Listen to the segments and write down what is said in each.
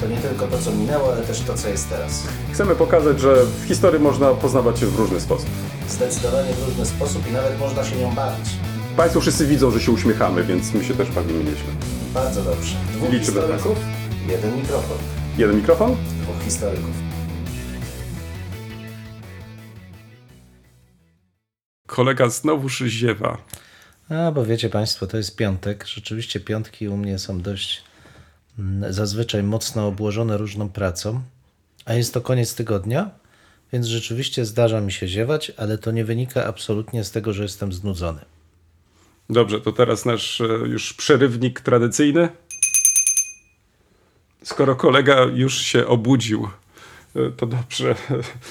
To nie tylko to, co minęło, ale też to, co jest teraz. Chcemy pokazać, że w historii można poznawać się w różny sposób. Zdecydowanie w różny sposób i nawet można się nią bawić. Państwo wszyscy widzą, że się uśmiechamy, więc my się też bawimy nieźle. Bardzo dobrze. Dwóch Liczymy historyków, jeden mikrofon. Jeden mikrofon? Dwóch historyków. Kolega znowuż ziewa. A, bo wiecie Państwo, to jest piątek. Rzeczywiście piątki u mnie są dość zazwyczaj mocno obłożone różną pracą, a jest to koniec tygodnia, więc rzeczywiście zdarza mi się ziewać, ale to nie wynika absolutnie z tego, że jestem znudzony. Dobrze, to teraz nasz e, już przerywnik tradycyjny. Skoro kolega już się obudził, to dobrze.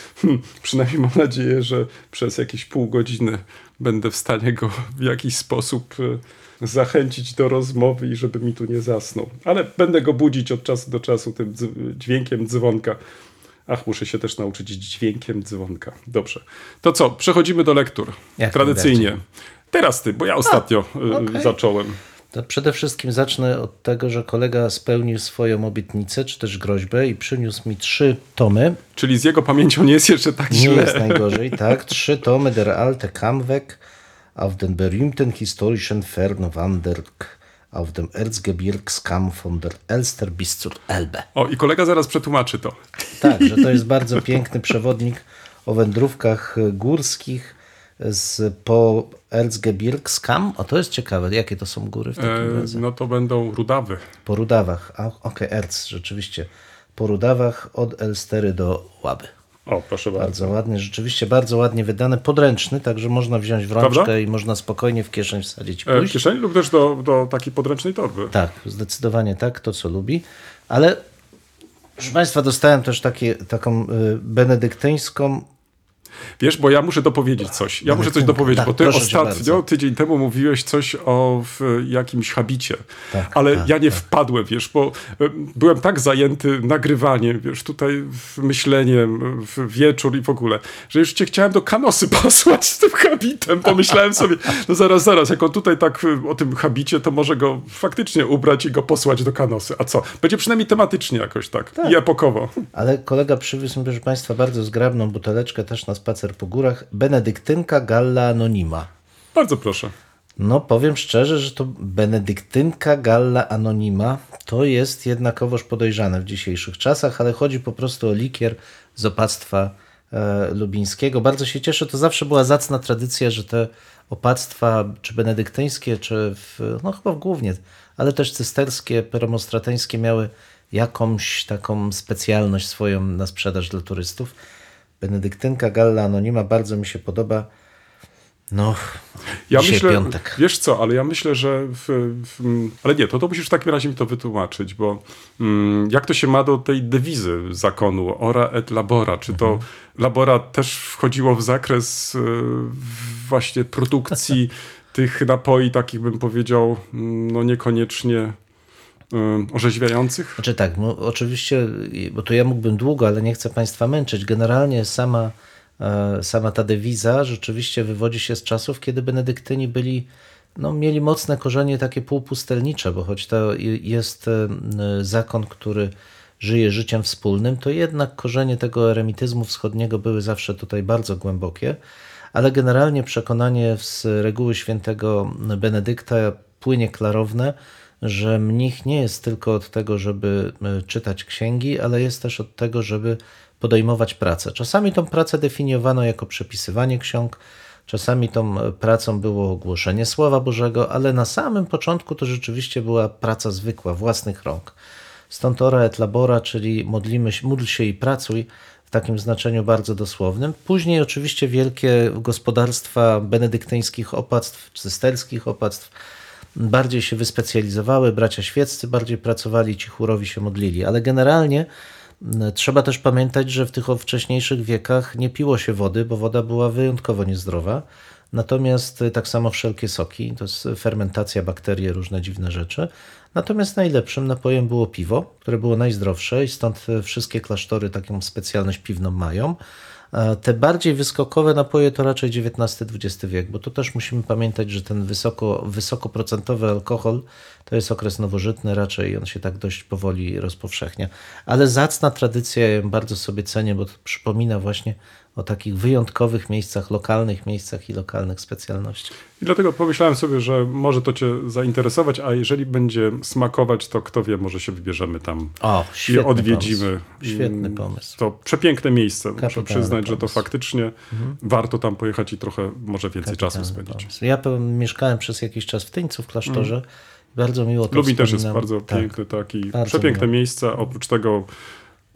Przynajmniej mam nadzieję, że przez jakieś pół godziny będę w stanie go w jakiś sposób e, zachęcić do rozmowy i żeby mi tu nie zasnął. Ale będę go budzić od czasu do czasu tym dźwiękiem dzwonka. Ach, muszę się też nauczyć dźwiękiem dzwonka. Dobrze. To co, przechodzimy do lektur. Jak Tradycyjnie. Teraz ty, bo ja ostatnio y, okej. zacząłem. To przede wszystkim zacznę od tego, że kolega spełnił swoją obietnicę, czy też groźbę i przyniósł mi trzy tomy. Czyli z jego pamięcią nie jest jeszcze tak Nie źle. jest najgorzej, tak. Trzy tomy der alte Kammweg auf den berühmten historischen Fernwanderk auf dem Erzgebirgskamm von der Elster bis zur Elbe. O, i kolega zaraz przetłumaczy to. Tak, że to jest bardzo piękny przewodnik o wędrówkach górskich z, po Erzgebirgskamm. O, to jest ciekawe. Jakie to są góry w takim E, razie? no to będą rudawy. Po Rudawach. A, Okej, Erz, rzeczywiście. Po Rudawach od Elstery do Łaby. O, proszę bardzo. Bardzo ładny, rzeczywiście bardzo ładnie wydany, podręczny, także można wziąć w rączkę Prawda? i można spokojnie w kieszeń wsadzić E, w kieszeni lub też do, do takiej podręcznej torby. Tak, zdecydowanie tak, to co lubi. Ale proszę Państwa, dostałem też takie, taką y, benedyktyńską. Wiesz, bo ja muszę dopowiedzieć coś. Ja muszę coś tak, dopowiedzieć, bo ty ostatnio, tydzień temu mówiłeś coś o jakimś habicie. Tak, ale tak, ja nie wpadłem, wiesz, bo e, byłem tak zajęty nagrywaniem, wiesz, tutaj w myśleniem, w wieczór i w ogóle, że już cię chciałem do kanosy posłać z tym habitem. Pomyślałem sobie, no zaraz, zaraz, jak on tutaj tak e, o tym habicie, to może go faktycznie ubrać i go posłać do kanosy. A co? Będzie przynajmniej tematycznie jakoś tak, i epokowo. Ale kolega przywiózł mi, proszę Państwa, bardzo zgrabną buteleczkę też na spacer po górach. Benedyktynka Galla Anonima. Bardzo proszę. No, powiem szczerze, że to benedyktynka Galla Anonima to jest jednakowoż podejrzane w dzisiejszych czasach, ale chodzi po prostu o likier z opactwa e, lubińskiego. Bardzo się cieszę, to zawsze była zacna tradycja, że te opactwa, czy benedyktyńskie, czy w, no chyba głównie, ale też cysterskie, peromostrateńskie miały jakąś taką specjalność swoją na sprzedaż dla turystów. Benedyktynka Galla Anonima bardzo mi się podoba. No, Ja myślę, piątek. wiesz co, ale ja myślę, że. W, w, ale nie, to, to musisz w takim razie mi to wytłumaczyć, bo mm, jak to się ma do tej dewizy zakonu, ora et labora? Czy to Mhm. labora też wchodziło w zakres y, właśnie produkcji tych napoi, takich bym powiedział, mm, no niekoniecznie orzeźwiających? Znaczy tak, no, oczywiście, bo tu ja mógłbym długo, ale nie chcę Państwa męczyć. Generalnie sama, e, sama ta dewiza rzeczywiście wywodzi się z czasów, kiedy benedyktyni byli, no, mieli mocne korzenie takie półpustelnicze, bo choć to jest e, zakon, który żyje życiem wspólnym, to jednak korzenie tego eremityzmu wschodniego były zawsze tutaj bardzo głębokie, ale generalnie przekonanie z reguły świętego Benedykta płynie klarowne, że mnich nie jest tylko od tego, żeby e, czytać księgi, ale jest też od tego, żeby podejmować pracę. Czasami tą pracę definiowano jako przepisywanie ksiąg, czasami tą e, pracą było ogłoszenie Słowa Bożego, ale na samym początku to rzeczywiście była praca zwykła, własnych rąk. Stąd ora et labora, czyli modlimy módl się i pracuj, w takim znaczeniu bardzo dosłownym. Później oczywiście wielkie gospodarstwa benedyktyńskich opactw, cysterskich opactw bardziej się wyspecjalizowały, bracia świeccy bardziej pracowali, ci chórowi się modlili, ale generalnie Trzeba też pamiętać, że w tych wcześniejszych wiekach nie piło się wody, bo woda była wyjątkowo niezdrowa. Natomiast tak samo wszelkie soki, to jest fermentacja, bakterie, różne dziwne rzeczy. Natomiast najlepszym napojem było piwo, które było najzdrowsze i stąd wszystkie klasztory taką specjalność piwną mają. Te bardziej wyskokowe napoje to raczej XIX-XX wiek, bo to też musimy pamiętać, że ten wysoko, wysokoprocentowy alkohol to jest okres nowożytny raczej on się tak dość powoli rozpowszechnia. Ale zacna tradycja, ja ją bardzo sobie cenię, bo to przypomina właśnie o takich wyjątkowych miejscach, lokalnych miejscach i lokalnych specjalnościach. I dlatego pomyślałem sobie, że może to Cię zainteresować, a jeżeli będzie smakować, to kto wie, może się wybierzemy tam o, i odwiedzimy. Pomysł. Świetny pomysł. To przepiękne miejsce. Muszę Kapitalny przyznać, pomysł. że to faktycznie mhm. warto tam pojechać i trochę może więcej Kapitalny czasu spędzić. Pomysł. Ja mieszkałem przez jakiś czas w Tyńcu w klasztorze. Mm. Bardzo miło to Lubi też jest wspominam. bardzo tak. piękny taki, przepiękne miło. miejsce. Oprócz tego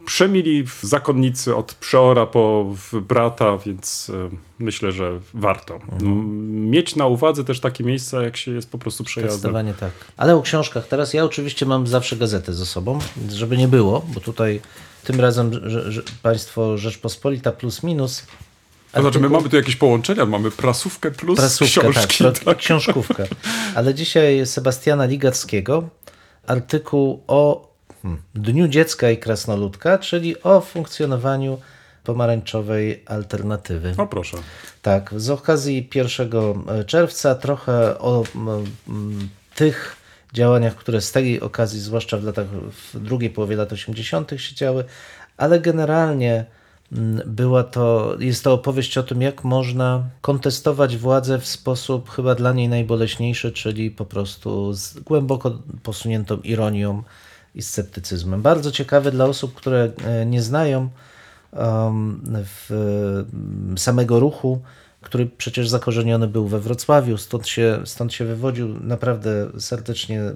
przemili zakonnicy od przeora po brata, więc e, myślę, że warto. Mhm. Mieć na uwadze też takie miejsca, jak się jest po prostu przejazdem. Zdecydowanie tak. Ale o książkach teraz ja oczywiście mam zawsze gazetę ze sobą, żeby nie było, bo tutaj tym razem że, że Państwo Rzeczpospolita plus minus. To znaczy, my mamy tu jakieś połączenia, mamy prasówkę plus prasówkę, książki. tak, tak. książkówkę. Ale dzisiaj Sebastiana Ligackiego artykuł o Dniu Dziecka i Krasnoludka, czyli o funkcjonowaniu pomarańczowej alternatywy. O proszę. Tak, z okazji 1 czerwca trochę o m, tych działaniach, które z tej okazji, zwłaszcza w latach, w drugiej połowie lat 80. się działy, ale generalnie była to, jest to opowieść o tym, jak można kontestować władzę w sposób chyba dla niej najboleśniejszy, czyli po prostu z głęboko posuniętą ironią i sceptycyzmem. Bardzo ciekawe dla osób, które e, nie znają samego ruchu, który przecież zakorzeniony był we Wrocławiu, stąd się, stąd się wywodził. Naprawdę serdecznie e,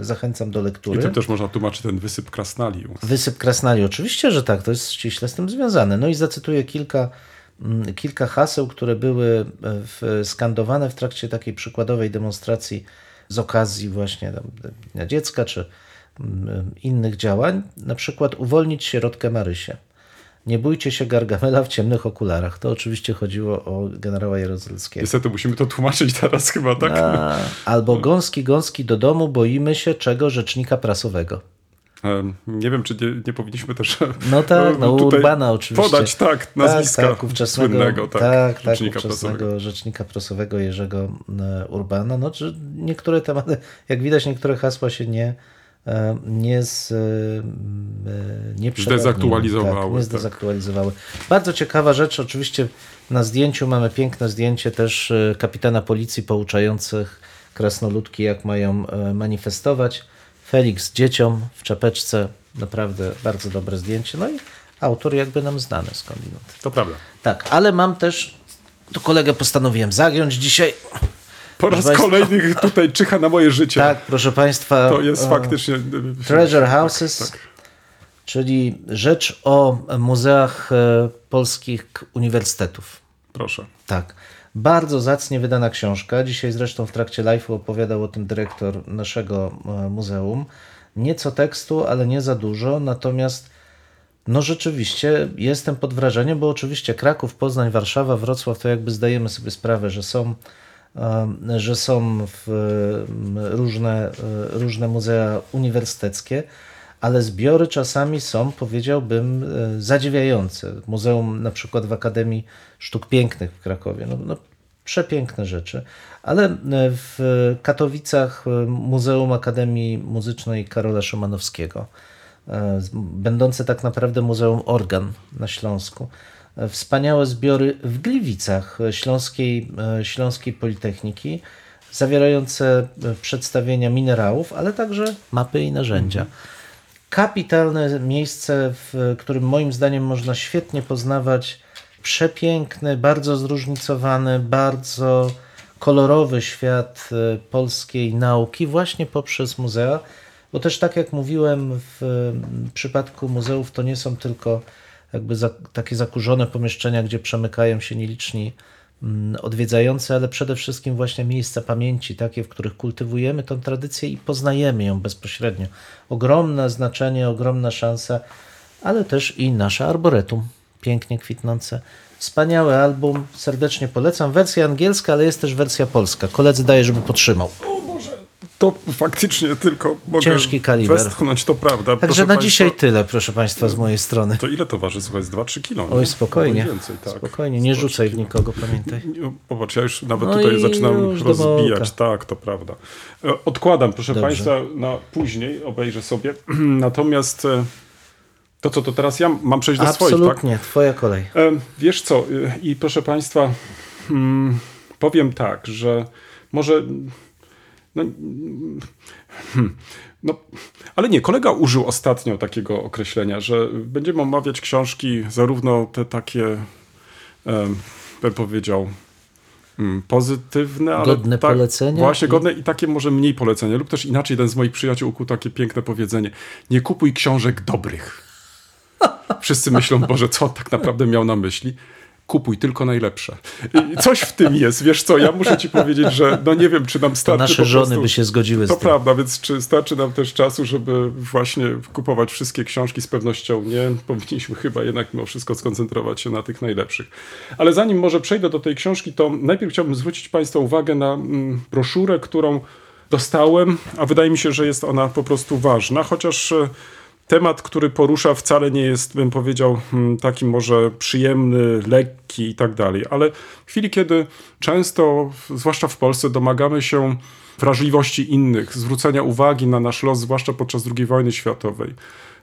zachęcam do I lektury. tym też można tłumaczyć ten wysyp krasnali. Wysyp Krasnali, oczywiście, że tak, to jest ściśle z tym związane. No i zacytuję kilka, kilka haseł, które były e, w, skandowane w trakcie takiej przykładowej demonstracji z okazji właśnie tam, Dnia Dziecka czy innych działań. Na przykład uwolnić sierotkę Marysię. Nie bójcie się Gargamela w ciemnych okularach. To oczywiście chodziło o generała Jaruzelskiego. Niestety musimy to tłumaczyć teraz chyba, tak? A, albo gąski, gąski do domu, boimy się czego rzecznika prasowego. Nie wiem, czy nie, nie powinniśmy też No tak, no Urbana oczywiście. podać tak nazwiska tak, tak, ówczesnego, słynnego tak, tak, tak, rzecznika ówczesnego prasowego. rzecznika prasowego Jerzego Urbana. No, niektóre tematy, jak widać, niektóre hasła się nie, nie, z, e, nie przedawniły. Zdezaktualizowały, Tak, nie tak. zdezaktualizowały. Bardzo ciekawa rzecz, oczywiście na zdjęciu mamy piękne zdjęcie też e, kapitana policji pouczających krasnoludki, jak mają e, manifestować. Felix z dzieciom w czapeczce, naprawdę bardzo dobre zdjęcie. No i autor jakby nam znany skądinąd. To prawda. Tak, ale mam też, tu kolegę postanowiłem zagiąć dzisiaj. Po raz Państwa- kolejny tutaj czyha na moje życie. Tak, proszę Państwa. To jest e, faktycznie... Treasure tak, Houses, Tak, tak. czyli rzecz o muzeach e, polskich uniwersytetów. Proszę. Tak. Bardzo zacnie wydana książka. Dzisiaj zresztą w trakcie live'u opowiadał o tym dyrektor naszego e, muzeum. Nieco tekstu, ale nie za dużo. Natomiast no rzeczywiście jestem pod wrażeniem, bo oczywiście Kraków, Poznań, Warszawa, Wrocław to jakby zdajemy sobie sprawę, że są, że są em, różne, e, różne muzea uniwersyteckie, ale zbiory czasami są, powiedziałbym, e, zadziwiające. Muzeum na przykład w Akademii Sztuk Pięknych w Krakowie. No, no, przepiękne rzeczy. Ale e, w Katowicach e, Muzeum Akademii Muzycznej Karola Szymanowskiego, e, będące tak naprawdę Muzeum Organ na Śląsku. Wspaniałe zbiory w Gliwicach Śląskiej, e, Śląskiej Politechniki, zawierające e, przedstawienia minerałów, ale także mapy i narzędzia. Kapitalne miejsce, w którym moim zdaniem można świetnie poznawać przepiękny, bardzo zróżnicowany, bardzo kolorowy świat e, polskiej nauki właśnie poprzez muzea, bo też tak jak mówiłem w przypadku muzeów to nie są tylko jakby za, takie zakurzone pomieszczenia, gdzie przemykają się nieliczni mm, odwiedzający, ale przede wszystkim właśnie miejsca pamięci, takie, w których kultywujemy tą tradycję i poznajemy ją bezpośrednio. Ogromne znaczenie, ogromna szansa ale też i nasze arboretum, pięknie kwitnące. Wspaniały album, serdecznie polecam. Wersja angielska, ale jest też wersja polska. Koledzy daję, żeby potrzymał. To faktycznie tylko mogę Ciężki kaliber. westchnąć, to prawda. Także na państwa, dzisiaj tyle, proszę Państwa, z mojej strony. To ile to waży? Słuchaj, z 2-3 kilo. Oj, spokojnie. Więcej, tak. Spokojnie, nie rzucaj w nikogo, pamiętaj. Popatrz, ja już nawet No tutaj zaczynam rozbijać. Tak, to prawda. E, Odkładam, proszę Dobrze. Państwa, na później, obejrzę sobie. Natomiast e, to co, to teraz ja mam przejść do swoich, tak? Absolutnie, twoja kolej. E, Wiesz co, i proszę Państwa, mm, powiem tak, że może. No, mm, hmm, no, ale nie, kolega użył ostatnio takiego określenia, że będziemy omawiać książki, zarówno te takie, bym powiedział, mm, pozytywne, ale Godne tak, polecenia Właśnie, i- godne i takie może mniej polecenia. Lub też inaczej, jeden z moich przyjaciół ukuł takie piękne powiedzenie. Nie kupuj książek dobrych. Wszyscy myślą, Boże, co on tak naprawdę miał na myśli? Kupuj tylko najlepsze. I coś w tym jest, wiesz co, ja muszę ci powiedzieć, że no nie wiem, czy nam To starczy nasze po żony prostu... by się zgodziły z To tym. prawda, więc czy starczy nam też czasu, żeby właśnie kupować wszystkie książki? Z pewnością nie. Powinniśmy chyba jednak mimo wszystko skoncentrować się na tych najlepszych. Ale zanim może przejdę do tej książki, to najpierw chciałbym zwrócić Państwa uwagę na mm, broszurę, którą dostałem, a wydaje mi się, że jest ona po prostu ważna, chociaż e, temat, który porusza wcale nie jest, bym powiedział, mm, taki może przyjemny, lekki i tak dalej, ale w chwili, kiedy często, zwłaszcza w Polsce, domagamy się wrażliwości innych, zwrócenia uwagi na nasz los, zwłaszcza podczas II wojny światowej,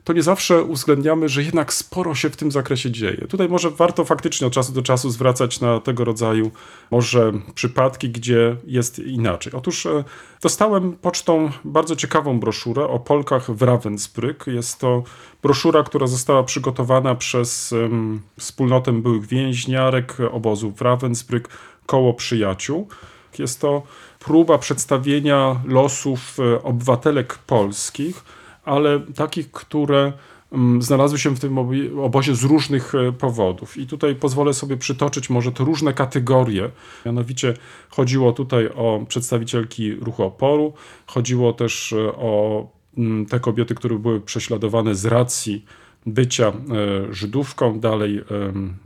to nie zawsze uwzględniamy, że jednak sporo się w tym zakresie dzieje. Tutaj może warto faktycznie od czasu do czasu zwracać na tego rodzaju może przypadki, gdzie jest inaczej. Otóż e, dostałem pocztą bardzo ciekawą broszurę o Polkach w Ravensbrück. Jest to broszura, która została przygotowana przez em, wspólnotę byłych więźniarek obozu w Ravensbrück, koło przyjaciół. Jest to próba przedstawienia losów e, obywatelek polskich, ale takich, które mm, znalazły się w tym obozie z różnych e, powodów. I tutaj pozwolę sobie przytoczyć może te różne kategorie. Mianowicie chodziło tutaj o przedstawicielki ruchu oporu, chodziło też e, o mm, te kobiety, które były prześladowane z racji bycia e, Żydówką, dalej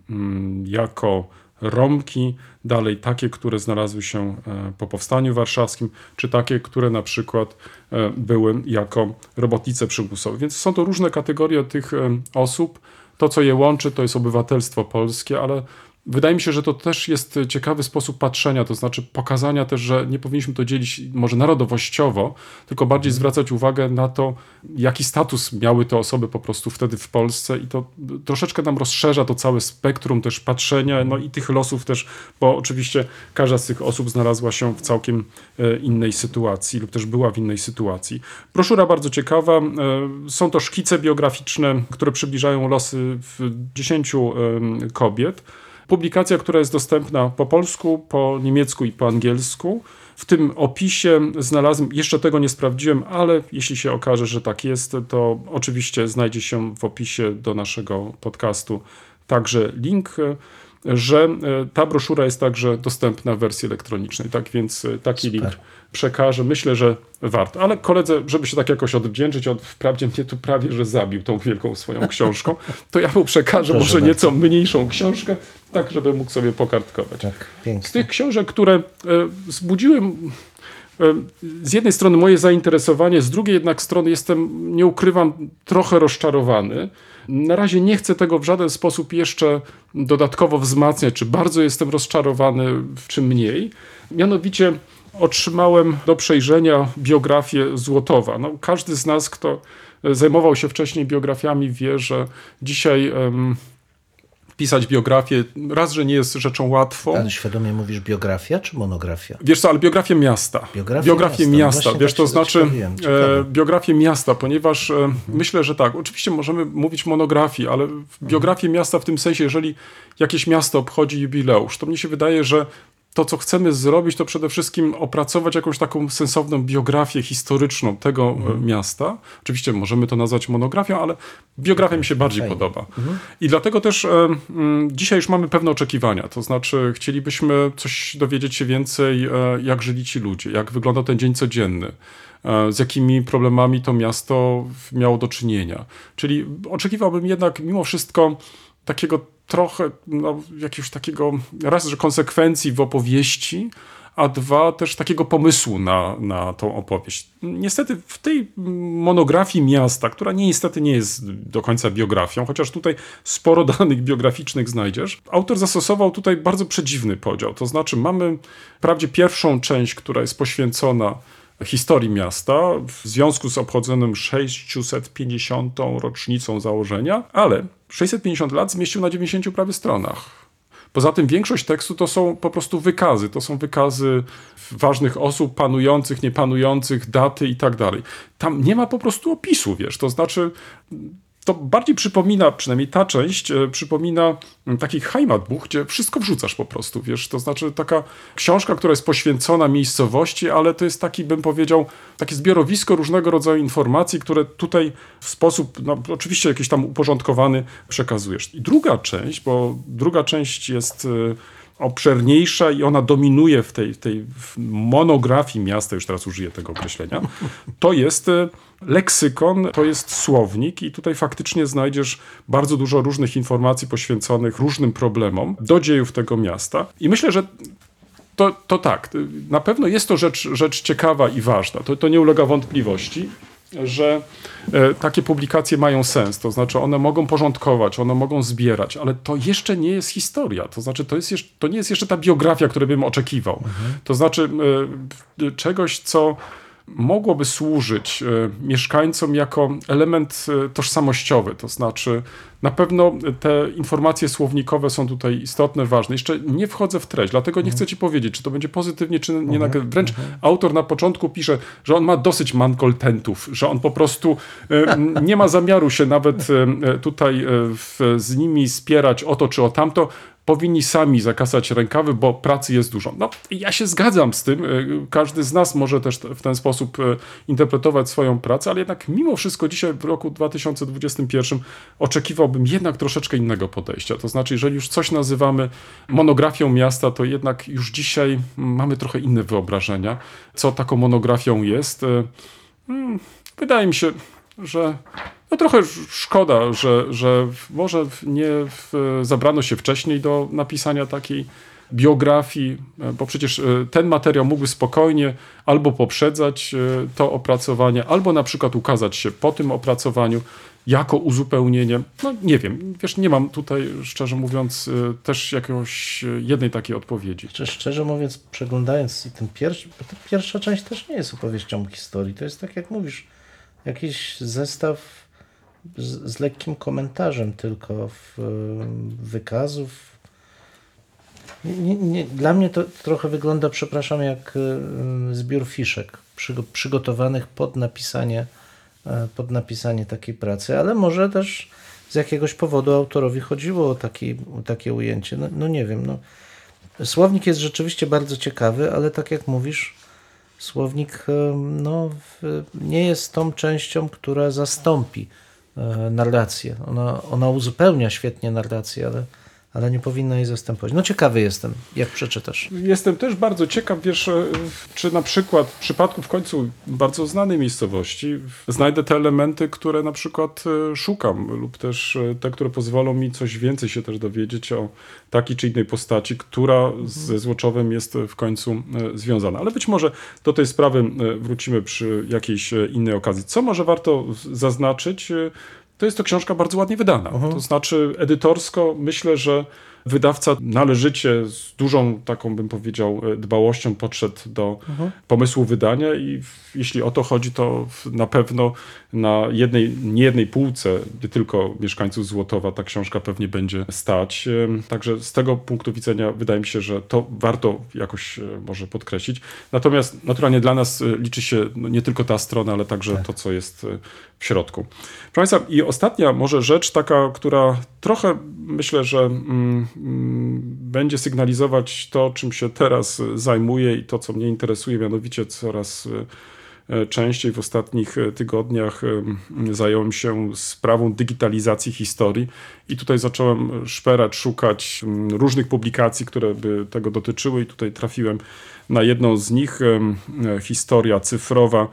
mm, jako Romki, dalej takie, które znalazły się e, po powstaniu warszawskim, czy takie, które na przykład e, były jako robotnice przymusowe. Więc są to różne kategorie tych e, osób. To, co je łączy, to jest obywatelstwo polskie, ale wydaje mi się, że to też jest ciekawy sposób patrzenia, to znaczy pokazania też, że nie powinniśmy to dzielić może narodowościowo, tylko bardziej zwracać uwagę na to, jaki status miały te osoby po prostu wtedy w Polsce i to troszeczkę nam rozszerza to całe spektrum też patrzenia, no i tych losów też, bo oczywiście każda z tych osób znalazła się w całkiem e, innej sytuacji lub też była w innej sytuacji. Broszura bardzo ciekawa, e, są to szkice biograficzne, które przybliżają losy w 10 em, kobiet. Publikacja, która jest dostępna po polsku, po niemiecku i po angielsku. W tym opisie znalazłem, jeszcze tego nie sprawdziłem, ale jeśli się okaże, że tak jest, to oczywiście znajdzie się w opisie do naszego podcastu także link, że e, ta broszura jest także dostępna w wersji elektronicznej. Tak więc e, taki Super. link przekażę. Myślę, że warto. Ale koledze, żeby się tak jakoś odwdzięczyć, on wprawdzie mnie tu prawie, że zabił tą wielką swoją książką, to ja mu przekażę Proszę może bardzo. nieco mniejszą książkę, tak żeby mógł sobie pokartkować. Tak, Z tych książek, które e, wzbudziły m, e, z jednej strony moje zainteresowanie, z drugiej jednak strony jestem, nie ukrywam, trochę rozczarowany. Na razie nie chcę tego w żaden sposób jeszcze dodatkowo wzmacniać, czy bardzo jestem rozczarowany, czy mniej. Mianowicie otrzymałem do przejrzenia biografię Złotowa. No, każdy z nas, kto e, zajmował się wcześniej biografiami, wie, że dzisiaj em, pisać biografię raz, że nie jest rzeczą łatwą. Ale świadomie mówisz biografia czy monografia? Wiesz co, ale biografię miasta. Biografię biografię miasta. miasta. Wiesz, tak to znaczy e, biografię miasta, ponieważ e, myślę, że tak, oczywiście możemy mówić monografii, ale Mhm. biografię miasta w tym sensie, jeżeli jakieś miasto obchodzi jubileusz, to mnie się wydaje, że to, co chcemy zrobić, to przede wszystkim opracować jakąś taką sensowną biografię historyczną tego Mhm. e, miasta. Oczywiście możemy to nazwać monografią, ale biografia mi się bardziej Fajnie. podoba. I dlatego też e, dzisiaj już mamy pewne oczekiwania. To znaczy, chcielibyśmy coś dowiedzieć się więcej, e, jak żyli ci ludzie, jak wyglądał ten dzień codzienny. z jakimi problemami to miasto miało do czynienia. Czyli oczekiwałbym jednak mimo wszystko takiego trochę no, jakiegoś takiego raz, że konsekwencji w opowieści, a dwa też takiego pomysłu na, na tą opowieść. Niestety w tej monografii miasta, która niestety nie jest do końca biografią, chociaż tutaj sporo danych biograficznych znajdziesz, autor zastosował tutaj bardzo przedziwny podział. To znaczy mamy wprawdzie pierwszą część, która jest poświęcona historii miasta w związku z obchodzonym 650. rocznicą założenia, ale 650 lat zmieścił na 90 prawie stronach. Poza tym większość tekstu to są po prostu wykazy. To są wykazy ważnych osób, panujących, niepanujących, daty i tak dalej. Tam nie ma po prostu opisu, wiesz. To znaczy, to bardziej przypomina, przynajmniej ta część, e, przypomina taki Heimatbuch, gdzie wszystko wrzucasz po prostu, wiesz, to znaczy taka książka, która jest poświęcona miejscowości, ale to jest taki, bym powiedział, takie zbiorowisko różnego rodzaju informacji, które tutaj w sposób, no, oczywiście jakiś tam uporządkowany przekazujesz. I druga część, bo druga część jest e, obszerniejsza i ona dominuje w tej, tej monografii miasta, już teraz użyję tego określenia, to jest e, leksykon, to jest słownik i tutaj faktycznie znajdziesz bardzo dużo różnych informacji poświęconych różnym problemom do dziejów tego miasta. I myślę, że to, to tak, na pewno jest to rzecz, rzecz ciekawa i ważna, to, to nie ulega wątpliwości że e, takie publikacje mają sens, to znaczy one mogą porządkować, one mogą zbierać, ale to jeszcze nie jest historia, to znaczy to, jest jeszcze, to nie jest jeszcze ta biografia, której bym oczekiwał. Mhm. To znaczy e, czegoś, co mogłoby służyć e, mieszkańcom jako element e, tożsamościowy. To znaczy, na pewno te informacje słownikowe są tutaj istotne, ważne. Jeszcze nie wchodzę w treść, dlatego nie chcę ci powiedzieć, czy to będzie pozytywnie, czy nie. Mhm. Wręcz mhm. autor na początku pisze, że on ma dosyć mankoltentów, że on po prostu e, nie ma zamiaru się nawet tutaj z nimi spierać o to czy o tamto powinni sami zakasać rękawy, bo pracy jest dużo. No, ja się zgadzam z tym. E, każdy z nas może też w ten sposób e, interpretować swoją pracę, ale jednak mimo wszystko dzisiaj w roku 2021 oczekiwałbym jednak troszeczkę innego podejścia. To znaczy, jeżeli już coś nazywamy monografią miasta, to jednak już dzisiaj mamy trochę inne wyobrażenia, co taką monografią jest. E, hmm, wydaje mi się, że no trochę szkoda, że, że może nie zabrano się wcześniej do napisania takiej biografii, bo przecież e, ten materiał mógłby spokojnie albo poprzedzać e, to opracowanie, albo na przykład ukazać się po tym opracowaniu jako uzupełnienie. No nie wiem, wiesz, nie mam tutaj, szczerze mówiąc, e, też jakiegoś jednej takiej odpowiedzi. Szczerze mówiąc, przeglądając ten pierwszy, ta pierwsza część też nie jest opowieścią historii, to jest tak jak mówisz, jakiś zestaw z, z lekkim komentarzem tylko w, wykazów. Nie, nie, dla mnie to trochę wygląda, przepraszam, jak y, zbiór fiszek przygotowanych pod napisanie, pod napisanie takiej pracy, ale może też z jakiegoś powodu autorowi chodziło o, taki, takie ujęcie. No, no nie wiem. No. Słownik jest rzeczywiście bardzo ciekawy, ale tak jak mówisz, słownik no, nie jest tą częścią, która zastąpi narrację. Ona, ona uzupełnia świetnie narrację, ale ale nie powinna jej zastępować. No ciekawy jestem, jak przeczytasz. Jestem też bardzo ciekaw, wiesz, e, czy na przykład w przypadku w końcu bardzo znanej miejscowości znajdę te elementy, które na przykład e, szukam lub też e, te, które pozwolą mi coś więcej się też dowiedzieć o takiej czy innej postaci, która ze Złoczowem jest w końcu związana. Ale być może do tej sprawy wrócimy przy jakiejś innej okazji. Co może warto zaznaczyć? To jest to książka bardzo ładnie wydana. Uh -huh. To znaczy, edytorsko myślę, że wydawca należycie z dużą taką, bym powiedział, e, dbałością podszedł do mhm. pomysłu wydania i jeśli o to chodzi, to na pewno na jednej, nie jednej półce, nie tylko mieszkańców Złotowa ta książka pewnie będzie stać. Także z tego punktu widzenia wydaje mi się, że to warto jakoś e, może podkreślić. Natomiast naturalnie dla nas e, liczy się no, nie tylko ta strona, ale także tak. to, co jest w środku. Proszę Państwa, i ostatnia może rzecz taka, która trochę myślę, że mm, mm, będzie sygnalizować to, czym się teraz zajmuję i to, co mnie interesuje, mianowicie coraz e, częściej w ostatnich e, tygodniach zająłem się sprawą digitalizacji historii i tutaj zacząłem szperać, szukać mm, różnych publikacji, które by tego dotyczyły i tutaj trafiłem na jedną z nich, historia cyfrowa,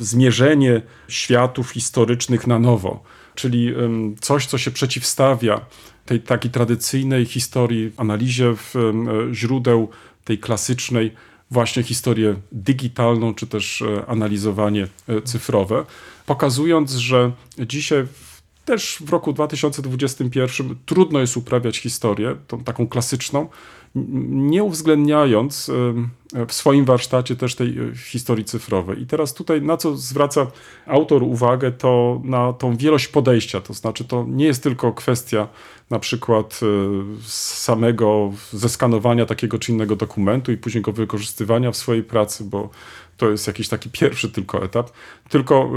zmierzenie światów historycznych na nowo, czyli coś, co się przeciwstawia tej takiej tradycyjnej historii, analizie e, źródeł, tej klasycznej, właśnie historię digitalną, czy też e, analizowanie e, cyfrowe, pokazując, że dzisiaj też w roku 2021 trudno jest uprawiać historię, tą taką klasyczną, nie uwzględniając w swoim warsztacie też tej e, historii cyfrowej. I teraz tutaj na co zwraca autor uwagę, to na tą wielość podejścia, to znaczy to nie jest tylko kwestia na przykład e, samego zeskanowania takiego czy innego dokumentu i później go wykorzystywania w swojej pracy, bo to jest jakiś taki pierwszy tylko etap, tylko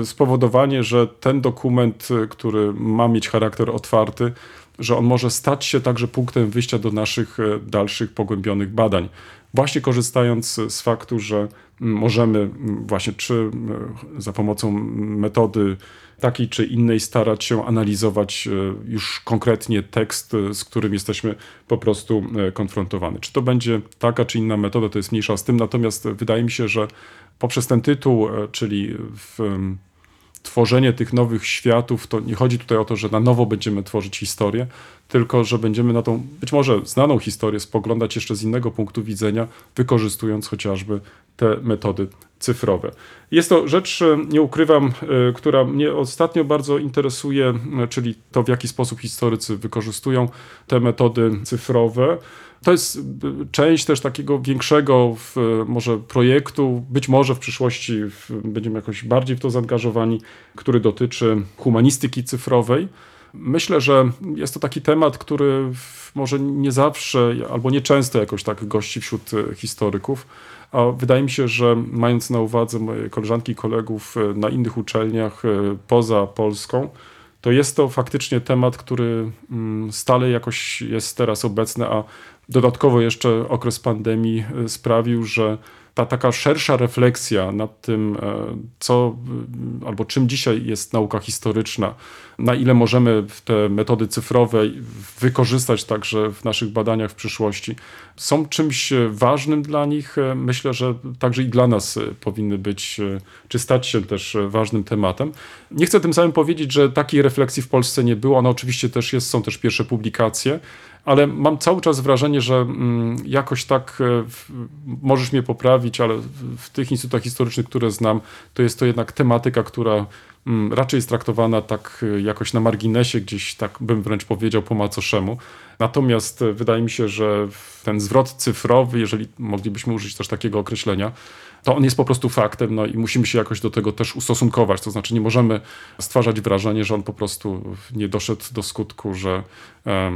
e, spowodowanie, że ten dokument, który ma mieć charakter otwarty, że on może stać się także punktem wyjścia do naszych e, dalszych pogłębionych badań. Właśnie korzystając z faktu, że możemy właśnie czy e, za pomocą metody takiej czy innej starać się analizować e, już konkretnie tekst, e, z którym jesteśmy po prostu e, konfrontowani. Czy to będzie taka czy inna metoda, to jest mniejsza z tym, natomiast wydaje mi się, że poprzez ten tytuł, e, czyli w, tworzenie tych nowych światów, to nie chodzi tutaj o to, że na nowo będziemy tworzyć historię, tylko że będziemy na tą być może znaną historię spoglądać jeszcze z innego punktu widzenia, wykorzystując chociażby te metody cyfrowe. Jest to rzecz, e, nie ukrywam, e, która mnie ostatnio bardzo interesuje, e, czyli to, w jaki sposób historycy wykorzystują te metody cyfrowe. To jest e, część też takiego większego w, może projektu, być może w przyszłości w, będziemy jakoś bardziej w to zaangażowani, który dotyczy humanistyki cyfrowej. Myślę, że jest to taki temat, który może nie zawsze albo nie często jakoś tak gości wśród e, historyków, a wydaje mi się, że mając na uwadze moje koleżanki i kolegów e, na innych uczelniach poza Polską, to jest to faktycznie temat, który mm, stale jakoś jest teraz obecny, a dodatkowo jeszcze okres pandemii e, sprawił, że ta taka szersza refleksja nad tym, e, co y, albo czym dzisiaj jest nauka historyczna, na ile możemy te metody cyfrowe wykorzystać także w naszych badaniach w przyszłości, są czymś e, ważnym dla nich. E, Myślę, że także i dla nas e, powinny być, e, czy stać się też e, ważnym tematem. Nie chcę tym samym powiedzieć, że takiej refleksji w Polsce nie było. Ona oczywiście też jest, są też pierwsze publikacje, ale mam cały czas wrażenie, że mm, jakoś tak, e, możesz mnie poprawić, ale w, w tych instytutach historycznych, które znam, to jest to jednak tematyka, która mm, raczej jest traktowana tak e, jakoś na marginesie, gdzieś tak bym wręcz powiedział po macoszemu. Natomiast e, wydaje mi się, że ten zwrot cyfrowy, jeżeli moglibyśmy użyć też takiego określenia, to on jest po prostu faktem, no i musimy się jakoś do tego też ustosunkować. To znaczy, nie możemy stwarzać wrażenia, że on po prostu nie doszedł do skutku, że e,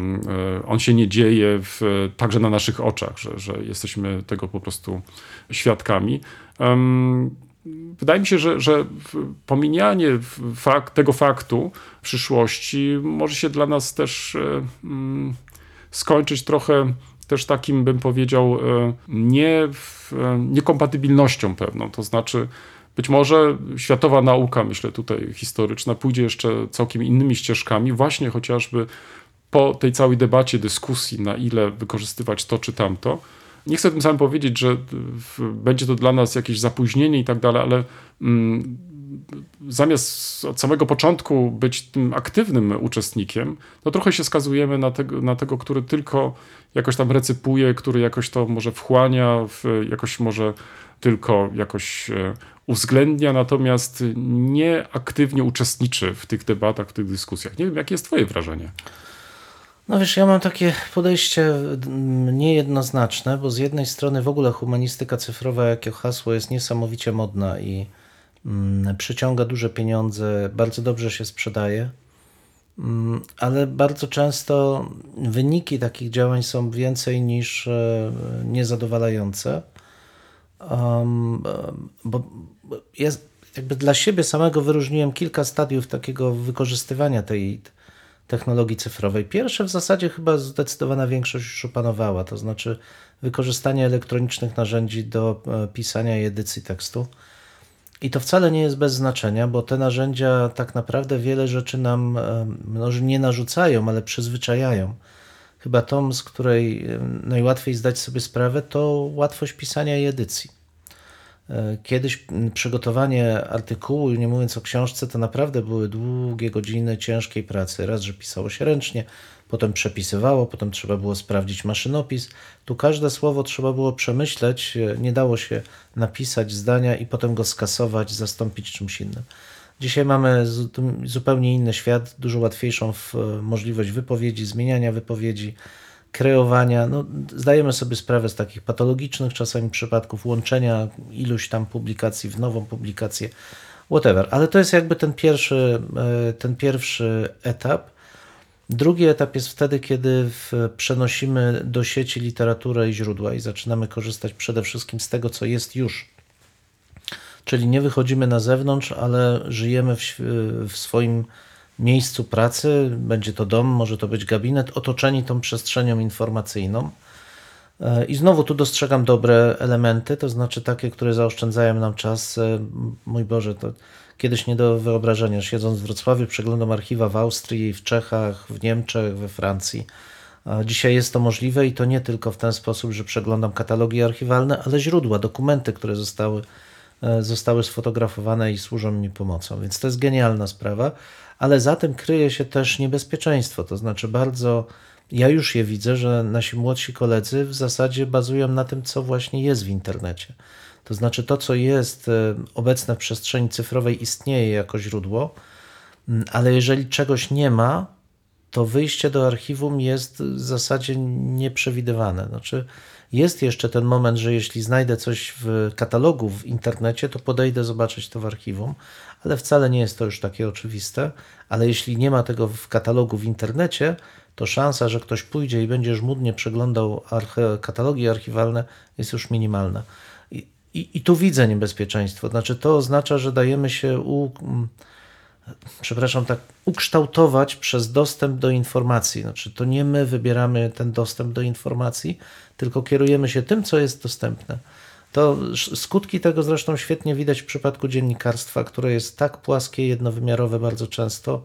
on się nie dzieje w, także na naszych oczach, że, że jesteśmy tego po prostu świadkami. Em, Wydaje mi się, że, że pominianie w- fak, tego faktu w przyszłości może się dla nas też mm, skończyć trochę też takim, bym powiedział, e, nie, e, niekompatybilnością pewną. To znaczy, być może światowa nauka, myślę tutaj historyczna, pójdzie jeszcze całkiem innymi ścieżkami, właśnie chociażby po tej całej debacie, dyskusji, na ile wykorzystywać to czy tamto. Nie chcę tym samym powiedzieć, że będzie to dla nas jakieś zapóźnienie i tak dalej, ale mm, zamiast od samego początku być tym aktywnym uczestnikiem, to trochę się skazujemy na tego, na tego który tylko jakoś tam recypuje, który jakoś to może wchłania, jakoś może tylko jakoś e, uwzględnia, natomiast nie aktywnie uczestniczy w tych debatach, w tych dyskusjach. Nie wiem, jakie jest twoje wrażenie? No wiesz, ja mam takie podejście niejednoznaczne, bo z jednej strony w ogóle humanistyka cyfrowa jako hasło jest niesamowicie modna i przyciąga duże pieniądze, bardzo dobrze się sprzedaje, mm, ale bardzo często wyniki takich działań są więcej niż e, niezadowalające. Bo bo ja jakby dla siebie samego wyróżniłem kilka stadiów takiego wykorzystywania tej technologii cyfrowej. Pierwsze w zasadzie chyba zdecydowana większość już opanowała, to znaczy wykorzystanie elektronicznych narzędzi do e, pisania i edycji tekstu. I to wcale nie jest bez znaczenia, bo te narzędzia tak naprawdę wiele rzeczy nam e, może nie narzucają, ale przyzwyczajają. Chyba tą, z której e, najłatwiej zdać sobie sprawę, to łatwość pisania i edycji. E, Kiedyś przygotowanie artykułu, nie mówiąc o książce, to naprawdę były długie godziny ciężkiej pracy. Raz, że pisało się ręcznie, potem przepisywało, potem trzeba było sprawdzić maszynopis. Tu każde słowo trzeba było przemyśleć, e, nie dało się napisać zdania i potem go skasować, zastąpić czymś innym. Dzisiaj mamy zu- zupełnie inny świat, dużo łatwiejszą e, możliwość wypowiedzi, zmieniania wypowiedzi, kreowania. No, zdajemy sobie sprawę z takich patologicznych czasami przypadków łączenia iluś tam publikacji w nową publikację, whatever. Ale to jest jakby ten pierwszy, e, ten pierwszy etap. Drugi etap jest wtedy, kiedy przenosimy do sieci literaturę i źródła i zaczynamy korzystać przede wszystkim z tego, co jest już. Czyli nie wychodzimy na zewnątrz, ale żyjemy w, w swoim miejscu pracy. Będzie to dom, może to być gabinet, otoczeni tą przestrzenią informacyjną. E, I znowu tu dostrzegam dobre elementy, to znaczy takie, które zaoszczędzają nam czas. E, Mój Boże, to kiedyś nie do wyobrażenia. Siedząc w Wrocławiu, przeglądam archiwa w Austrii, w Czechach, w Niemczech, we Francji. Dzisiaj jest to możliwe i to nie tylko w ten sposób, że przeglądam katalogi archiwalne, ale źródła, dokumenty, które zostały, e, zostały sfotografowane i służą mi pomocą. Więc to jest genialna sprawa, ale za tym kryje się też niebezpieczeństwo. To znaczy, bardzo ja już je widzę, że nasi młodsi koledzy w zasadzie bazują na tym, co właśnie jest w internecie. To znaczy, to, co jest e, obecne w przestrzeni cyfrowej, istnieje jako źródło, Mm, ale jeżeli czegoś nie ma, to wyjście do archiwum jest w zasadzie nieprzewidywane. Znaczy, jest jeszcze ten moment, że jeśli znajdę coś w katalogu w internecie, to podejdę zobaczyć to w archiwum, ale wcale nie jest to już takie oczywiste. Ale jeśli nie ma tego w katalogu w internecie, to szansa, że ktoś pójdzie i będzie żmudnie przeglądał arche- katalogi archiwalne, jest już minimalna. I, i, I tu widzę niebezpieczeństwo. Znaczy, to oznacza, że dajemy się u, przepraszam, tak ukształtować przez dostęp do informacji. Znaczy, to nie my wybieramy ten dostęp do informacji, tylko kierujemy się tym, co jest dostępne. To skutki tego zresztą świetnie widać w przypadku dziennikarstwa, które jest tak płaskie, jednowymiarowe bardzo często.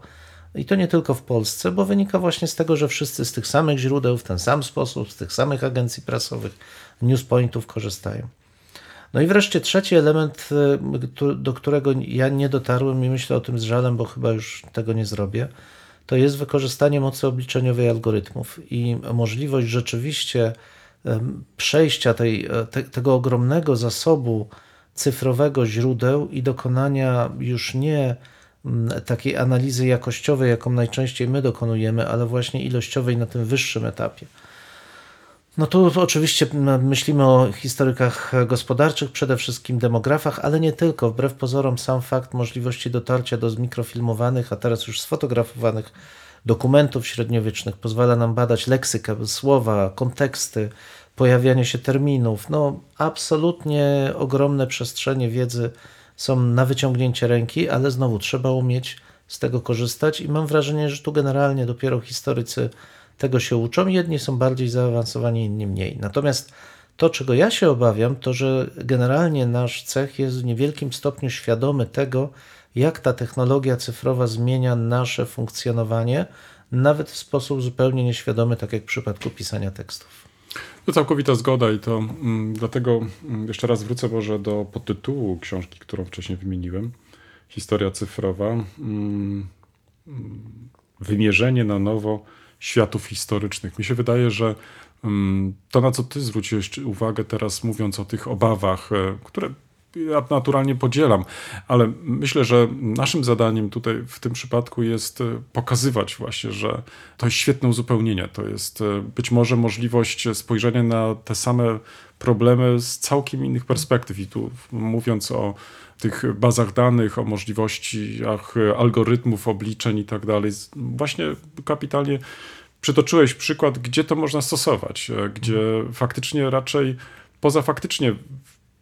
I to nie tylko w Polsce, bo wynika właśnie z tego, że wszyscy z tych samych źródeł, w ten sam sposób, z tych samych agencji prasowych, newspointów korzystają. No i wreszcie trzeci element, y, do którego ja nie dotarłem i myślę o tym z żalem, bo chyba już tego nie zrobię, to jest wykorzystanie mocy obliczeniowej algorytmów i możliwość rzeczywiście przejścia tej, e, te, tego ogromnego zasobu cyfrowego źródeł i dokonania już nie takiej analizy jakościowej, jaką najczęściej my dokonujemy, ale właśnie ilościowej na tym wyższym etapie. No tu oczywiście myślimy o historykach gospodarczych, przede wszystkim demografach, ale nie tylko. Wbrew pozorom sam fakt możliwości dotarcia do zmikrofilmowanych, a teraz już sfotografowanych dokumentów średniowiecznych pozwala nam badać leksykę, słowa, konteksty, pojawianie się terminów. No absolutnie ogromne przestrzenie wiedzy są na wyciągnięcie ręki, ale znowu trzeba umieć z tego korzystać i mam wrażenie, że tu generalnie dopiero historycy tego się uczą. Jedni są bardziej zaawansowani, inni mniej. Natomiast to, czego ja się obawiam, to że generalnie nasz cech jest w niewielkim stopniu świadomy tego, jak ta technologia cyfrowa zmienia nasze funkcjonowanie, nawet w sposób zupełnie nieświadomy, tak jak w przypadku pisania tekstów. To całkowita zgoda i to mm, dlatego mm, jeszcze raz wrócę może do podtytułu książki, którą wcześniej wymieniłem. Historia cyfrowa. Mm, wymierzenie na nowo światów historycznych. Mi się wydaje, że mm, to, na co ty zwróciłeś uwagę teraz, mówiąc o tych obawach, e, które ja naturalnie podzielam, ale myślę, że naszym zadaniem tutaj w tym przypadku jest e, pokazywać właśnie, że to jest świetne uzupełnienie. To jest e, być może możliwość spojrzenia na te same problemy z całkiem innych perspektyw. I tu mówiąc o tych bazach danych, o możliwościach e, algorytmów, obliczeń i tak dalej, właśnie kapitalnie przytoczyłeś przykład, gdzie to można stosować, e, gdzie faktycznie raczej poza faktycznie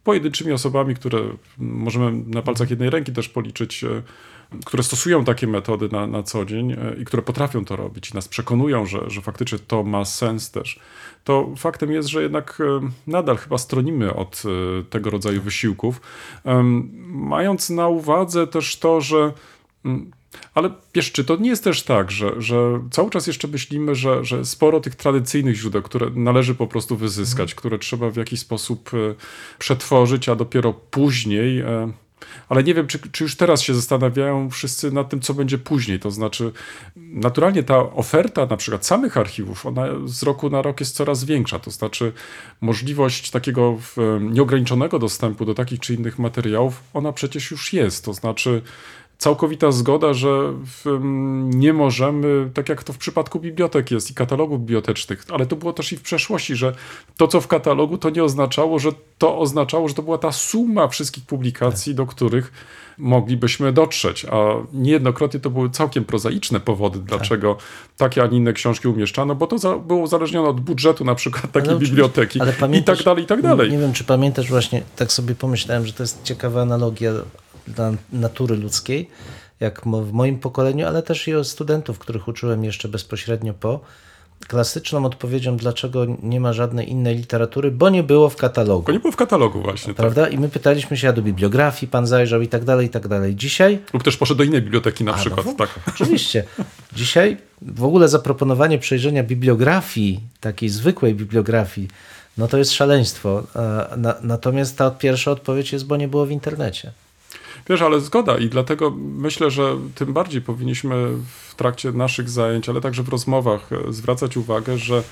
pojedynczymi osobami, które możemy na palcach jednej ręki też policzyć, e, które stosują takie metody na, na co dzień e, i które potrafią to robić i nas przekonują, że, że faktycznie to ma sens też, to faktem jest, że jednak e, nadal chyba stronimy od e, tego rodzaju wysiłków, mając na uwadze też to, że mm, ale wiesz, czy to nie jest też tak, że, że cały czas jeszcze myślimy, że, że sporo tych tradycyjnych źródeł, które należy po prostu wyzyskać, które trzeba w jakiś sposób przetworzyć, a dopiero później. Ale nie wiem, czy, czy już teraz się zastanawiają wszyscy nad tym, co będzie później. To znaczy, naturalnie ta oferta na przykład samych archiwów, ona z roku na rok jest coraz większa. To znaczy, możliwość takiego nieograniczonego dostępu do takich czy innych materiałów, ona przecież już jest. To znaczy, całkowita zgoda, że nie możemy, tak jak to w przypadku bibliotek jest i katalogów bibliotecznych, ale to było też i w przeszłości, że to, co w katalogu, to nie oznaczało, że to oznaczało, że to była ta suma wszystkich publikacji, do których moglibyśmy dotrzeć, a niejednokrotnie to były całkiem prozaiczne powody, dlaczego takie, a nie inne książki umieszczano, bo to za, było uzależnione od budżetu na przykład takiej Ale biblioteki ale i tak dalej, i tak dalej. Nie wiem, czy pamiętasz właśnie, tak sobie pomyślałem, że to jest ciekawa analogia dla natury ludzkiej, jak w moim pokoleniu, ale też i o studentów, których uczyłem jeszcze bezpośrednio po. Klasyczną odpowiedzią, dlaczego nie ma żadnej innej literatury, bo nie było w katalogu. Bo nie było w katalogu właśnie. Tak. Prawda? I my pytaliśmy się, a do bibliografii pan zajrzał i tak dalej, i tak dalej. Dzisiaj Lub też poszedł do innej biblioteki na no przykład. w- tak. Oczywiście. Dzisiaj w ogóle zaproponowanie przejrzenia bibliografii, takiej zwykłej bibliografii, no to jest szaleństwo. E, Na, natomiast ta pierwsza odpowiedź jest, bo nie było w internecie. Wiesz, ale zgoda i dlatego myślę, że tym bardziej powinniśmy w trakcie naszych zajęć, ale także w rozmowach e, zwracać uwagę, że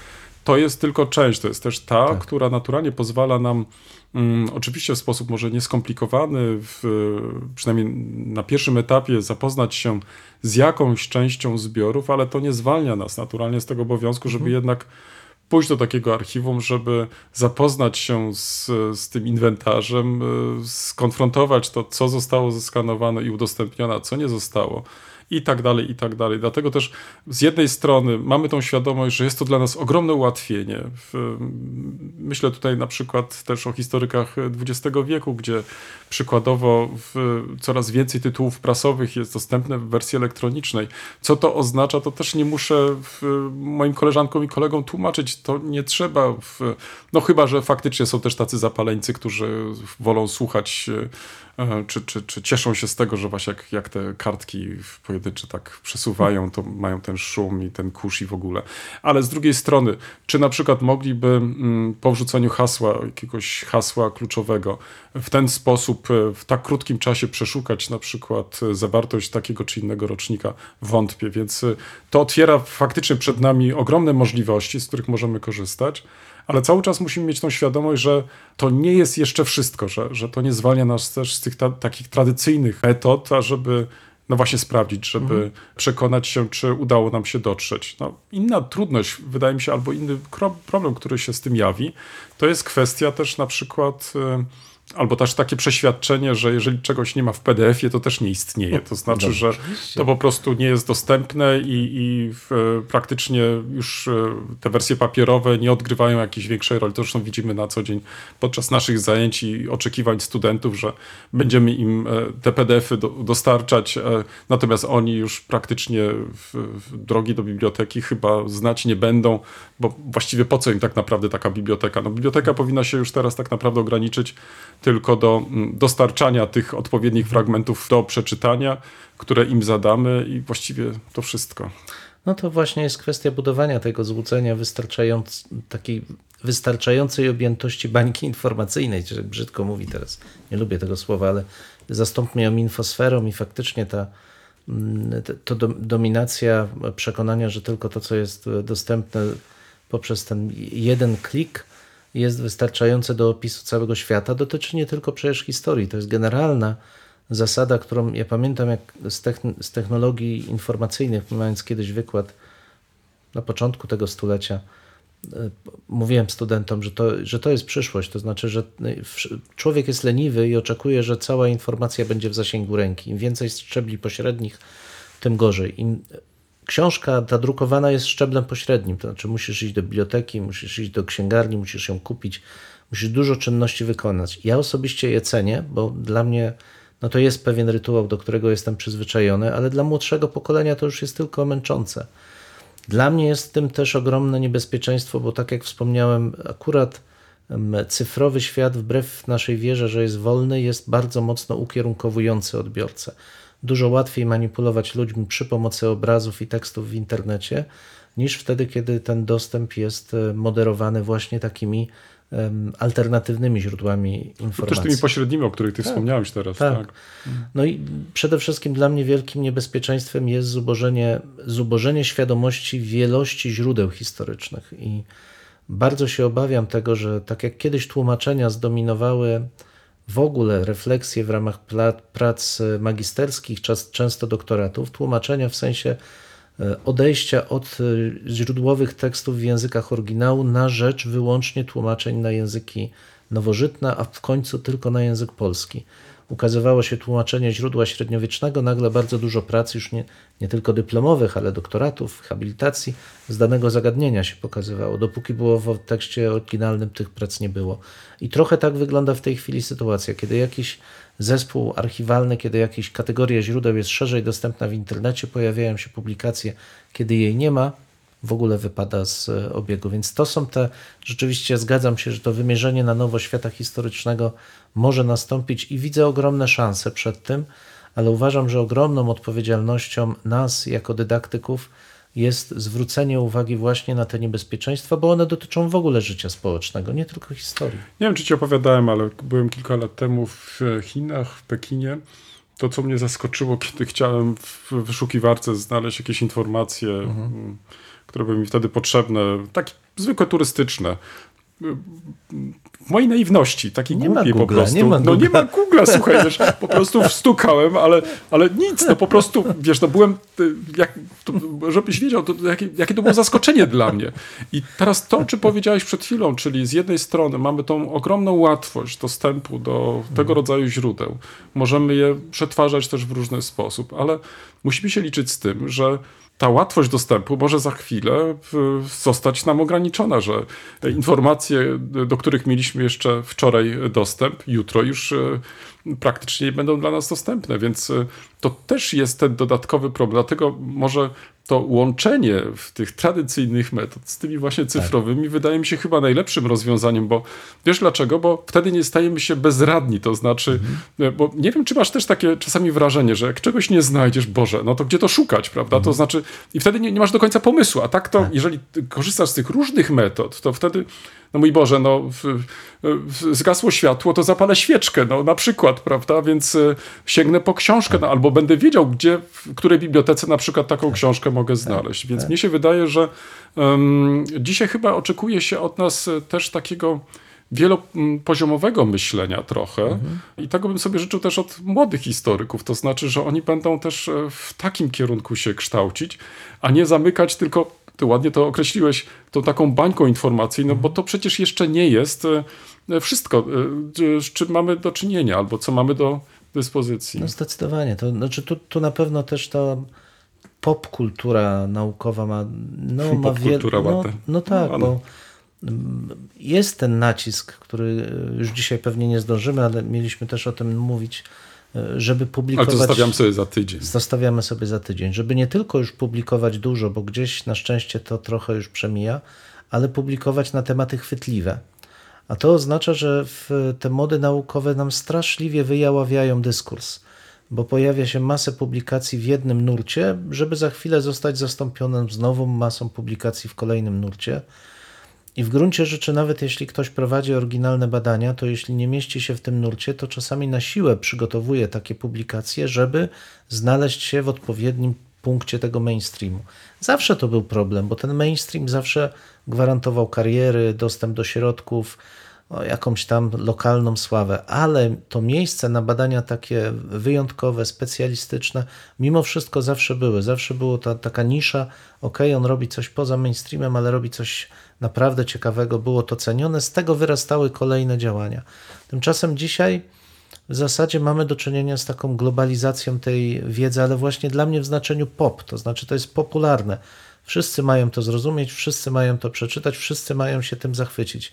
to jest tylko część, to jest też ta, która naturalnie pozwala nam, mm, oczywiście w sposób może nieskomplikowany, w, przynajmniej na pierwszym etapie zapoznać się z jakąś częścią zbiorów, ale to nie zwalnia nas naturalnie z tego obowiązku, żeby jednak pójść do takiego archiwum, żeby zapoznać się z, z tym inwentarzem, y, skonfrontować to, co zostało zeskanowane i udostępnione, a co nie zostało. I tak dalej, i tak dalej. Dlatego też z jednej strony mamy tą świadomość, że jest to dla nas ogromne ułatwienie. Myślę tutaj na przykład też o historykach XX wieku, gdzie przykładowo coraz więcej tytułów prasowych jest dostępne w wersji elektronicznej. Co to oznacza, to też nie muszę moim koleżankom i kolegom tłumaczyć. To nie trzeba. W, no chyba, że faktycznie są też tacy zapaleńcy, którzy wolą słuchać e, czy, czy, czy cieszą się z tego, że właśnie jak, jak te kartki pojedyncze tak przesuwają, to mają ten szum i ten kurz i w ogóle. Ale z drugiej strony, czy na przykład mogliby mm, po wrzuceniu hasła, jakiegoś hasła kluczowego, w ten sposób e, w tak krótkim czasie przeszukać na przykład e, zawartość takiego czy innego rocznika? Wątpię, więc e, to otwiera faktycznie przed nami ogromne możliwości, z których możemy korzystać. Ale cały czas musimy mieć tą świadomość, że to nie jest jeszcze wszystko, że, że to nie zwalnia nas też z tych ta, takich tradycyjnych metod, ażeby no właśnie sprawdzić, żeby przekonać się, czy udało nam się dotrzeć. No, inna trudność, wydaje mi się, albo inny problem, który się z tym jawi, to jest kwestia też na przykład, y, albo też takie przeświadczenie, że jeżeli czegoś nie ma w PDF-ie, to też nie istnieje. To znaczy, że to po prostu nie jest dostępne i, i w, praktycznie już e, te wersje papierowe nie odgrywają jakiejś większej roli. To zresztą widzimy na co dzień podczas naszych zajęć i oczekiwań studentów, że będziemy im e, te PDF-y do, dostarczać, e, natomiast oni już praktycznie w, w drogi do biblioteki chyba znać nie będą, bo właściwie po co im tak naprawdę taka biblioteka? No, biblioteka powinna się już teraz tak naprawdę ograniczyć tylko do dostarczania tych odpowiednich fragmentów do przeczytania, które im zadamy i właściwie to wszystko. No to właśnie jest kwestia budowania tego złudzenia wystarczając, takiej wystarczającej objętości bańki informacyjnej, czy brzydko mówi teraz, nie lubię tego słowa, ale zastąpmy ją infosferą i faktycznie ta mm, to dom- dominacja przekonania, że tylko to, co jest dostępne poprzez ten jeden klik jest wystarczające do opisu całego świata, dotyczy nie tylko przecież historii, to jest generalna zasada, którą ja pamiętam jak z, techn- z technologii informacyjnych, mając kiedyś wykład na początku tego stulecia, e, mówiłem studentom, że to, że to jest przyszłość. To znaczy, że wsz- człowiek jest leniwy i oczekuje, że cała informacja będzie w zasięgu ręki. Im więcej szczebli pośrednich, tym gorzej. Im książka ta drukowana jest szczeblem pośrednim, to znaczy musisz iść do biblioteki, musisz iść do księgarni, musisz ją kupić, musisz dużo czynności wykonać. Ja osobiście je cenię, bo dla mnie no to jest pewien rytuał, do którego jestem przyzwyczajony, ale dla młodszego pokolenia to już jest tylko męczące. Dla mnie jest w tym też ogromne niebezpieczeństwo, bo tak jak wspomniałem, akurat cyfrowy świat, wbrew naszej wierze, że jest wolny, jest bardzo mocno ukierunkowujący odbiorcę. Dużo łatwiej manipulować ludźmi przy pomocy obrazów i tekstów w internecie, niż wtedy, kiedy ten dostęp jest e, moderowany właśnie takimi alternatywnymi źródłami Też informacji. tymi pośrednimi, o których ty wspomniałeś teraz. tak. Tak. No i przede wszystkim dla mnie wielkim niebezpieczeństwem jest zubożenie, zubożenie świadomości wielości źródeł historycznych. I bardzo się obawiam tego, że tak jak kiedyś tłumaczenia zdominowały w ogóle refleksje w ramach prac magisterskich, czas- często doktoratów, tłumaczenia w sensie e, odejścia od e, źródłowych tekstów w językach oryginału na rzecz wyłącznie tłumaczeń na języki nowożytne, a w końcu tylko na język polski. Ukazywało się tłumaczenie źródła średniowiecznego, nagle bardzo dużo prac, już nie, nie tylko dyplomowych, ale doktoratów, habilitacji, z danego zagadnienia się pokazywało, dopóki było w tekście oryginalnym tych prac nie było. I trochę tak wygląda w tej chwili sytuacja, kiedy jakiś zespół archiwalny, kiedy jakaś kategoria źródeł jest szerzej dostępna w internecie, pojawiają się publikacje, kiedy jej nie ma, w ogóle wypada z e, obiegu. Więc to są te, rzeczywiście zgadzam się, że to wymierzenie na nowo świata historycznego może nastąpić i widzę ogromne szanse przed tym, ale uważam, że ogromną odpowiedzialnością nas jako dydaktyków jest zwrócenie uwagi właśnie na te niebezpieczeństwa, bo one dotyczą w ogóle życia społecznego, nie tylko historii. Nie wiem, czy ci opowiadałem, ale byłem kilka lat temu w Chinach, w Pekinie. To, co mnie zaskoczyło, kiedy chciałem w wyszukiwarce znaleźć jakieś informacje, m, które były mi wtedy potrzebne, takie zwykłe turystyczne. W mojej naiwności, takiej Nie głupiej po Google'a, prostu. nie ma no nie Google'a. ma Google'a, słuchaj, wiesz, po prostu wstukałem, ale, ale nic, no po prostu, wiesz, no byłem, y, jak, to, żebyś wiedział, to, jakie, jakie to było zaskoczenie dla mnie. I teraz to, czy powiedziałeś przed chwilą, czyli z jednej strony mamy tą ogromną łatwość dostępu do tego rodzaju źródeł. Możemy je przetwarzać też w różny sposób, ale musimy się liczyć z tym, że ta łatwość dostępu może za chwilę w- zostać nam ograniczona, że informacje, do których mieliśmy jeszcze wczoraj dostęp, jutro już e, praktycznie nie będą dla nas dostępne, więc e, to też jest ten dodatkowy problem. Dlatego może to łączenie w tych tradycyjnych metod z tymi właśnie cyfrowymi wydaje mi się chyba najlepszym rozwiązaniem, bo wiesz dlaczego? Bo wtedy nie stajemy się bezradni, to znaczy, e, bo nie wiem, czy masz też takie czasami wrażenie, że jak czegoś nie znajdziesz, Boże, no to gdzie to szukać, prawda? To znaczy, i wtedy nie, nie masz do końca pomysłu, a tak to, jeżeli ty korzystasz z tych różnych metod, to wtedy, no mój Boże, no w, w, zgasło światło, to zapalę świeczkę, no na przykład, prawda? Więc e, sięgnę po książkę, no, albo będę wiedział, gdzie, w której bibliotece na przykład taką książkę mogę znaleźć. Więc mnie się wydaje, że em, dzisiaj chyba oczekuje się od nas e, też takiego wielopoziomowego myślenia trochę. I tego bym sobie życzył też od młodych historyków, to znaczy, że oni będą też e, w takim kierunku się kształcić, a nie zamykać tylko, ty ładnie to określiłeś, tą taką bańką informacyjną, bo to przecież jeszcze nie jest e, wszystko, e, z czym mamy do czynienia albo co mamy do dyspozycji. No zdecydowanie. To znaczy tu, tu na pewno też ta popkultura naukowa ma, no, ma Popkultura wiel- no, no tak, No, bo mm, jest ten nacisk, który e, już dzisiaj pewnie nie zdążymy, ale mieliśmy też o tym mówić, e, żeby Ale publikować... to zostawiam sobie za tydzień. Zostawiamy sobie za tydzień, żeby nie tylko już publikować dużo, bo gdzieś na szczęście to trochę już przemija, ale publikować na tematy chwytliwe. A to oznacza, że te mody naukowe nam straszliwie wyjaławiają dyskurs, bo pojawia się masę publikacji w jednym nurcie, żeby za chwilę zostać zastąpionym z nową masą publikacji w kolejnym nurcie. I w gruncie rzeczy, nawet jeśli ktoś prowadzi oryginalne badania, to jeśli nie mieści się w tym nurcie, to czasami na siłę przygotowuje takie publikacje, żeby znaleźć się w odpowiednim punkcie tego mainstreamu. Zawsze to był problem, bo ten mainstream zawsze gwarantował kariery, dostęp do środków, jakąś tam lokalną sławę, ale to miejsce na badania takie wyjątkowe, specjalistyczne, mimo wszystko zawsze były. Zawsze było ta taka nisza, ok, on robi coś poza mainstreamem, ale robi coś naprawdę ciekawego, było to cenione, z tego wyrastały kolejne działania. Tymczasem dzisiaj w zasadzie mamy do czynienia z taką globalizacją tej wiedzy, ale właśnie dla mnie w znaczeniu pop, to znaczy to jest popularne. Wszyscy mają to zrozumieć, wszyscy mają to przeczytać, wszyscy mają się tym zachwycić.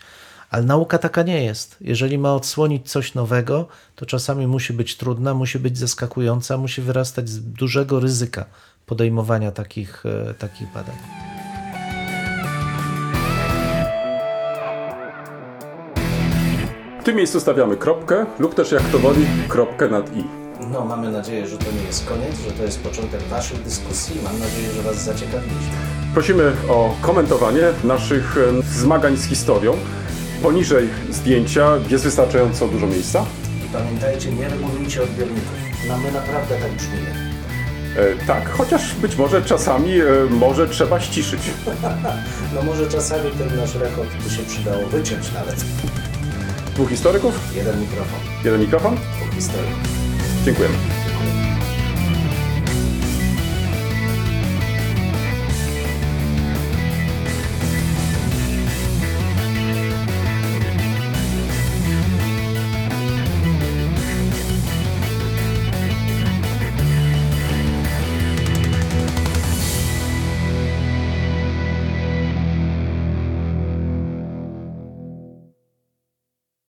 Ale nauka taka nie jest. Jeżeli ma odsłonić coś nowego, to czasami musi być trudna, musi być zaskakująca, musi wyrastać z dużego ryzyka podejmowania takich, e, takich badań. W tym miejscu stawiamy kropkę lub też jak to woli kropkę nad i. No, mamy nadzieję, że to nie jest koniec, że to jest początek Waszych dyskusji. Mam nadzieję, że Was zaciekawiliśmy. Prosimy o komentowanie naszych em, zmagań z historią. Poniżej zdjęcia jest wystarczająco dużo miejsca. I pamiętajcie, nie regulujcie odbiorników. No, my naprawdę tak brzmimy. E, tak, chociaż być może czasami e, może trzeba ściszyć. No może czasami ten nasz rekord by się przydało wyciąć nawet. Dwóch historyków, Jeden mikrofon, jeden mikrofon. dwóch historyków. Dziękujemy.